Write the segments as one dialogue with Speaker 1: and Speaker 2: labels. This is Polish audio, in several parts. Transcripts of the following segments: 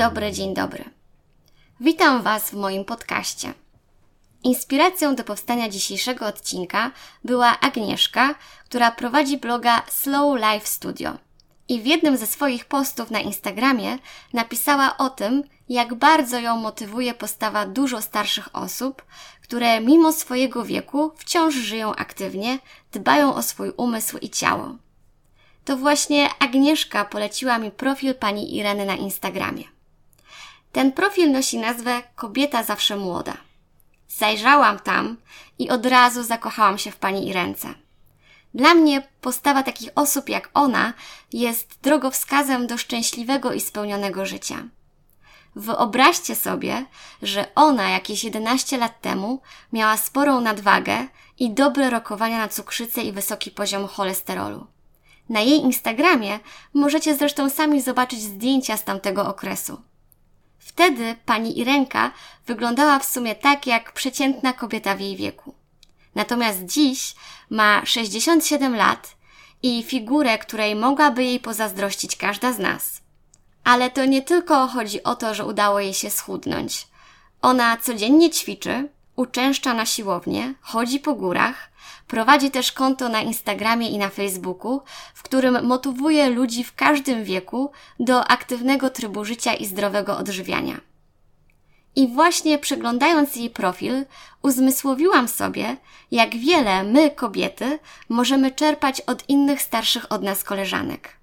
Speaker 1: dobry, dzień dobry. Witam Was w moim podcaście. Inspiracją do powstania dzisiejszego odcinka była Agnieszka, która prowadzi bloga Slow Life Studio. I w jednym ze swoich postów na Instagramie napisała o tym, jak bardzo ją motywuje postawa dużo starszych osób, które mimo swojego wieku wciąż żyją aktywnie, dbają o swój umysł i ciało. To właśnie Agnieszka poleciła mi profil pani Ireny na Instagramie. Ten profil nosi nazwę Kobieta zawsze młoda. Zajrzałam tam i od razu zakochałam się w pani Irence. Dla mnie postawa takich osób jak ona jest drogowskazem do szczęśliwego i spełnionego życia. Wyobraźcie sobie, że ona jakieś 11 lat temu miała sporą nadwagę i dobre rokowania na cukrzycę i wysoki poziom cholesterolu. Na jej Instagramie możecie zresztą sami zobaczyć zdjęcia z tamtego okresu. Wtedy pani Irenka wyglądała w sumie tak jak przeciętna kobieta w jej wieku. Natomiast dziś ma 67 lat i figurę, której mogłaby jej pozazdrościć każda z nas. Ale to nie tylko chodzi o to, że udało jej się schudnąć. Ona codziennie ćwiczy, uczęszcza na siłownię, chodzi po górach, prowadzi też konto na Instagramie i na Facebooku, w którym motywuje ludzi w każdym wieku do aktywnego trybu życia i zdrowego odżywiania. I właśnie przeglądając jej profil, uzmysłowiłam sobie, jak wiele my, kobiety, możemy czerpać od innych starszych od nas koleżanek.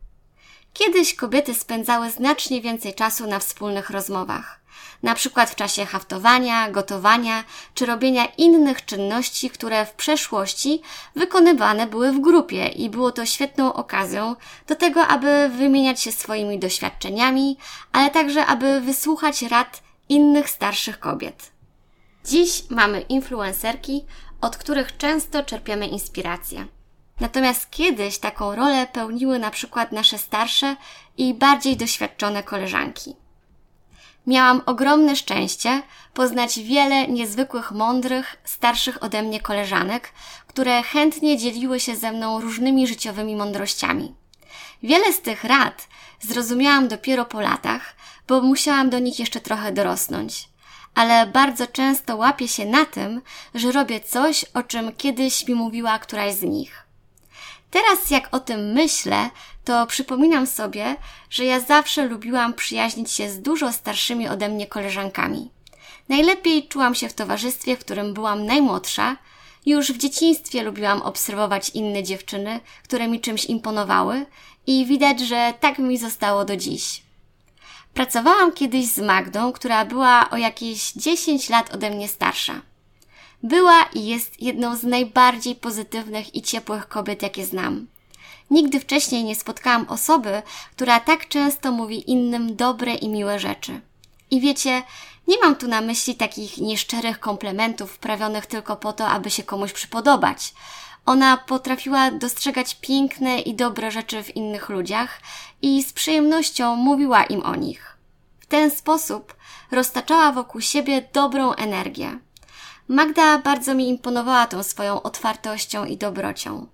Speaker 1: Kiedyś kobiety spędzały znacznie więcej czasu na wspólnych rozmowach, na przykład w czasie haftowania, gotowania czy robienia innych czynności, które w przeszłości wykonywane były w grupie i było to świetną okazją do tego, aby wymieniać się swoimi doświadczeniami, ale także aby wysłuchać rad innych starszych kobiet. Dziś mamy influencerki, od których często czerpiemy inspirację. Natomiast kiedyś taką rolę pełniły na przykład nasze starsze i bardziej doświadczone koleżanki. Miałam ogromne szczęście poznać wiele niezwykłych, mądrych, starszych ode mnie koleżanek, które chętnie dzieliły się ze mną różnymi życiowymi mądrościami. Wiele z tych rad zrozumiałam dopiero po latach, bo musiałam do nich jeszcze trochę dorosnąć. Ale bardzo często łapię się na tym, że robię coś, o czym kiedyś mi mówiła któraś z nich. Teraz jak o tym myślę, to przypominam sobie, że ja zawsze lubiłam przyjaźnić się z dużo starszymi ode mnie koleżankami. Najlepiej czułam się w towarzystwie, w którym byłam najmłodsza. Już w dzieciństwie lubiłam obserwować inne dziewczyny, które mi czymś imponowały i widać, że tak mi zostało do dziś. Pracowałam kiedyś z Magdą, która była o jakieś 10 lat ode mnie starsza. Była i jest jedną z najbardziej pozytywnych i ciepłych kobiet, jakie znam. Nigdy wcześniej nie spotkałam osoby, która tak często mówi innym dobre i miłe rzeczy. I wiecie, nie mam tu na myśli takich nieszczerych komplementów wprawionych tylko po to, aby się komuś przypodobać. Ona potrafiła dostrzegać piękne i dobre rzeczy w innych ludziach i z przyjemnością mówiła im o nich. W ten sposób roztaczała wokół siebie dobrą energię. Magda bardzo mi imponowała tą swoją otwartością i dobrocią.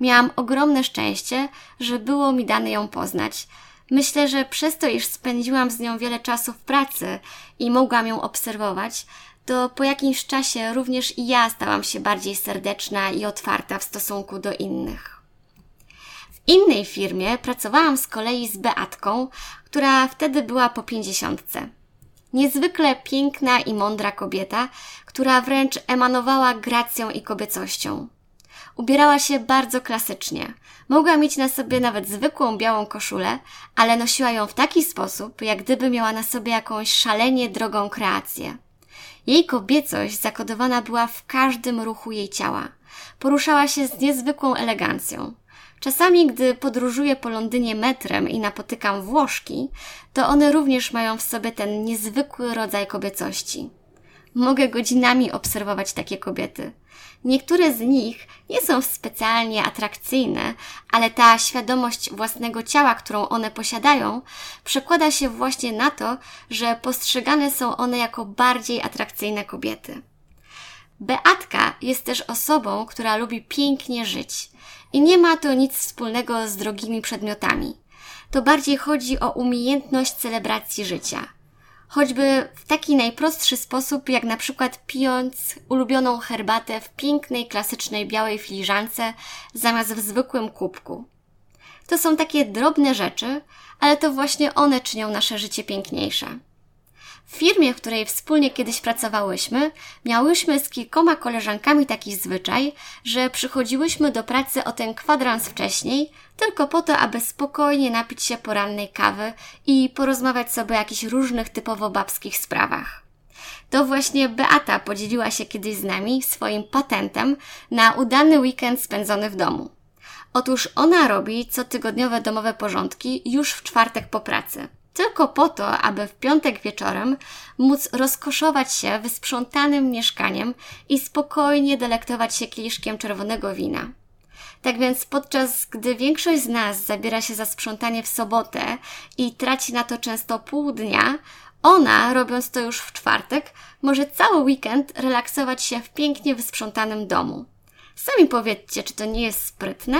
Speaker 1: Miałam ogromne szczęście, że było mi dane ją poznać. Myślę, że przez to, iż spędziłam z nią wiele czasu w pracy i mogłam ją obserwować, to po jakimś czasie również i ja stałam się bardziej serdeczna i otwarta w stosunku do innych. W innej firmie pracowałam z kolei z Beatką, która wtedy była po pięćdziesiątce. Niezwykle piękna i mądra kobieta, która wręcz emanowała gracją i kobiecością. Ubierała się bardzo klasycznie. Mogła mieć na sobie nawet zwykłą białą koszulę, ale nosiła ją w taki sposób, jak gdyby miała na sobie jakąś szalenie drogą kreację. Jej kobiecość zakodowana była w każdym ruchu jej ciała. Poruszała się z niezwykłą elegancją. Czasami, gdy podróżuję po Londynie metrem i napotykam Włoszki, to one również mają w sobie ten niezwykły rodzaj kobiecości. Mogę godzinami obserwować takie kobiety. Niektóre z nich nie są specjalnie atrakcyjne, ale ta świadomość własnego ciała, którą one posiadają, przekłada się właśnie na to, że postrzegane są one jako bardziej atrakcyjne kobiety. Beatka jest też osobą, która lubi pięknie żyć i nie ma to nic wspólnego z drogimi przedmiotami. To bardziej chodzi o umiejętność celebracji życia. choćby w taki najprostszy sposób, jak na przykład pijąc ulubioną herbatę w pięknej, klasycznej białej filiżance zamiast w zwykłym kubku. To są takie drobne rzeczy, ale to właśnie one czynią nasze życie piękniejsze. W firmie, w której wspólnie kiedyś pracowałyśmy, miałyśmy z kilkoma koleżankami taki zwyczaj, że przychodziłyśmy do pracy o ten kwadrans wcześniej, tylko po to, aby spokojnie napić się porannej kawy i porozmawiać sobie o jakichś różnych typowo babskich sprawach. To właśnie Beata podzieliła się kiedyś z nami swoim patentem na udany weekend spędzony w domu. Otóż ona robi cotygodniowe domowe porządki już w czwartek po pracy tylko po to, aby w piątek wieczorem móc rozkoszować się wysprzątanym mieszkaniem i spokojnie delektować się kieliszkiem czerwonego wina. Tak więc podczas gdy większość z nas zabiera się za sprzątanie w sobotę i traci na to często pół dnia, ona, robiąc to już w czwartek, może cały weekend relaksować się w pięknie wysprzątanym domu. Sami powiedzcie, czy to nie jest sprytne?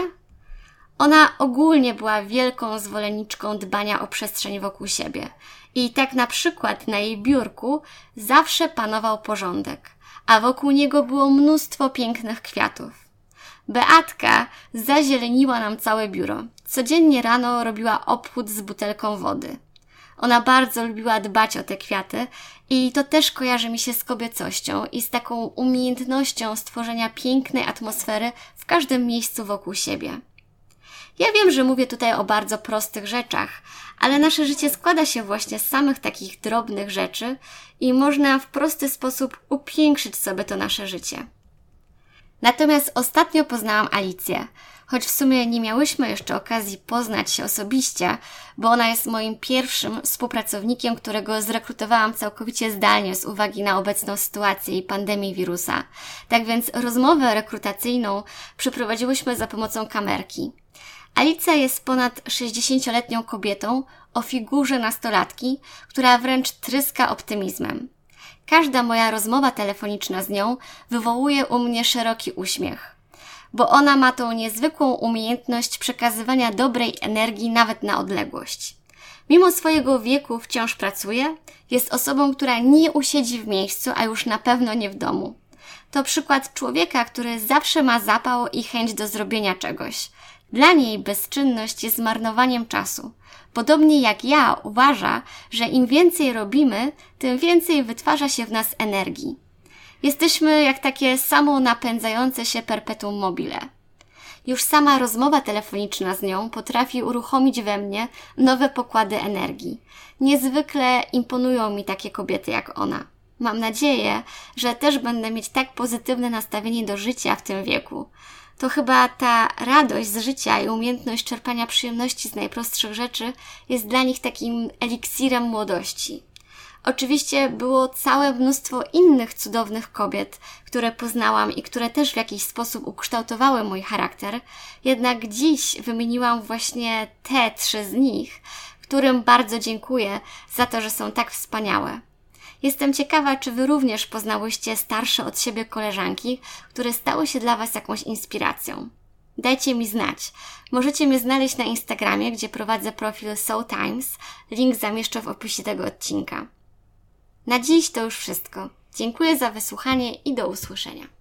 Speaker 1: Ona ogólnie była wielką zwolenniczką dbania o przestrzeń wokół siebie. I tak na przykład na jej biurku zawsze panował porządek, a wokół niego było mnóstwo pięknych kwiatów. Beatka zazieleniła nam całe biuro. Codziennie rano robiła obchód z butelką wody. Ona bardzo lubiła dbać o te kwiaty i to też kojarzy mi się z kobiecością i z taką umiejętnością stworzenia pięknej atmosfery w każdym miejscu wokół siebie. Ja wiem, że mówię tutaj o bardzo prostych rzeczach, ale nasze życie składa się właśnie z samych takich drobnych rzeczy i można w prosty sposób upiększyć sobie to nasze życie. Natomiast ostatnio poznałam Alicję, choć w sumie nie miałyśmy jeszcze okazji poznać się osobiście, bo ona jest moim pierwszym współpracownikiem, którego zrekrutowałam całkowicie zdalnie z uwagi na obecną sytuację i pandemię wirusa. Tak więc rozmowę rekrutacyjną przeprowadziłyśmy za pomocą kamerki. Alicja jest ponad 60-letnią kobietą o figurze nastolatki, która wręcz tryska optymizmem. Każda moja rozmowa telefoniczna z nią wywołuje u mnie szeroki uśmiech, bo ona ma tą niezwykłą umiejętność przekazywania dobrej energii nawet na odległość. Mimo swojego wieku wciąż pracuje, jest osobą, która nie usiedzi w miejscu, a już na pewno nie w domu. To przykład człowieka, który zawsze ma zapał i chęć do zrobienia czegoś, dla niej bezczynność jest zmarnowaniem czasu. Podobnie jak ja uważa, że im więcej robimy, tym więcej wytwarza się w nas energii. Jesteśmy jak takie samo napędzające się perpetuum mobile. Już sama rozmowa telefoniczna z nią potrafi uruchomić we mnie nowe pokłady energii. Niezwykle imponują mi takie kobiety jak ona. Mam nadzieję, że też będę mieć tak pozytywne nastawienie do życia w tym wieku to chyba ta radość z życia i umiejętność czerpania przyjemności z najprostszych rzeczy jest dla nich takim eliksirem młodości. Oczywiście było całe mnóstwo innych cudownych kobiet, które poznałam i które też w jakiś sposób ukształtowały mój charakter, jednak dziś wymieniłam właśnie te trzy z nich, którym bardzo dziękuję za to, że są tak wspaniałe. Jestem ciekawa, czy Wy również poznałyście starsze od siebie koleżanki, które stały się dla Was jakąś inspiracją. Dajcie mi znać. Możecie mnie znaleźć na Instagramie, gdzie prowadzę profil Soul Times. Link zamieszczę w opisie tego odcinka. Na dziś to już wszystko. Dziękuję za wysłuchanie i do usłyszenia.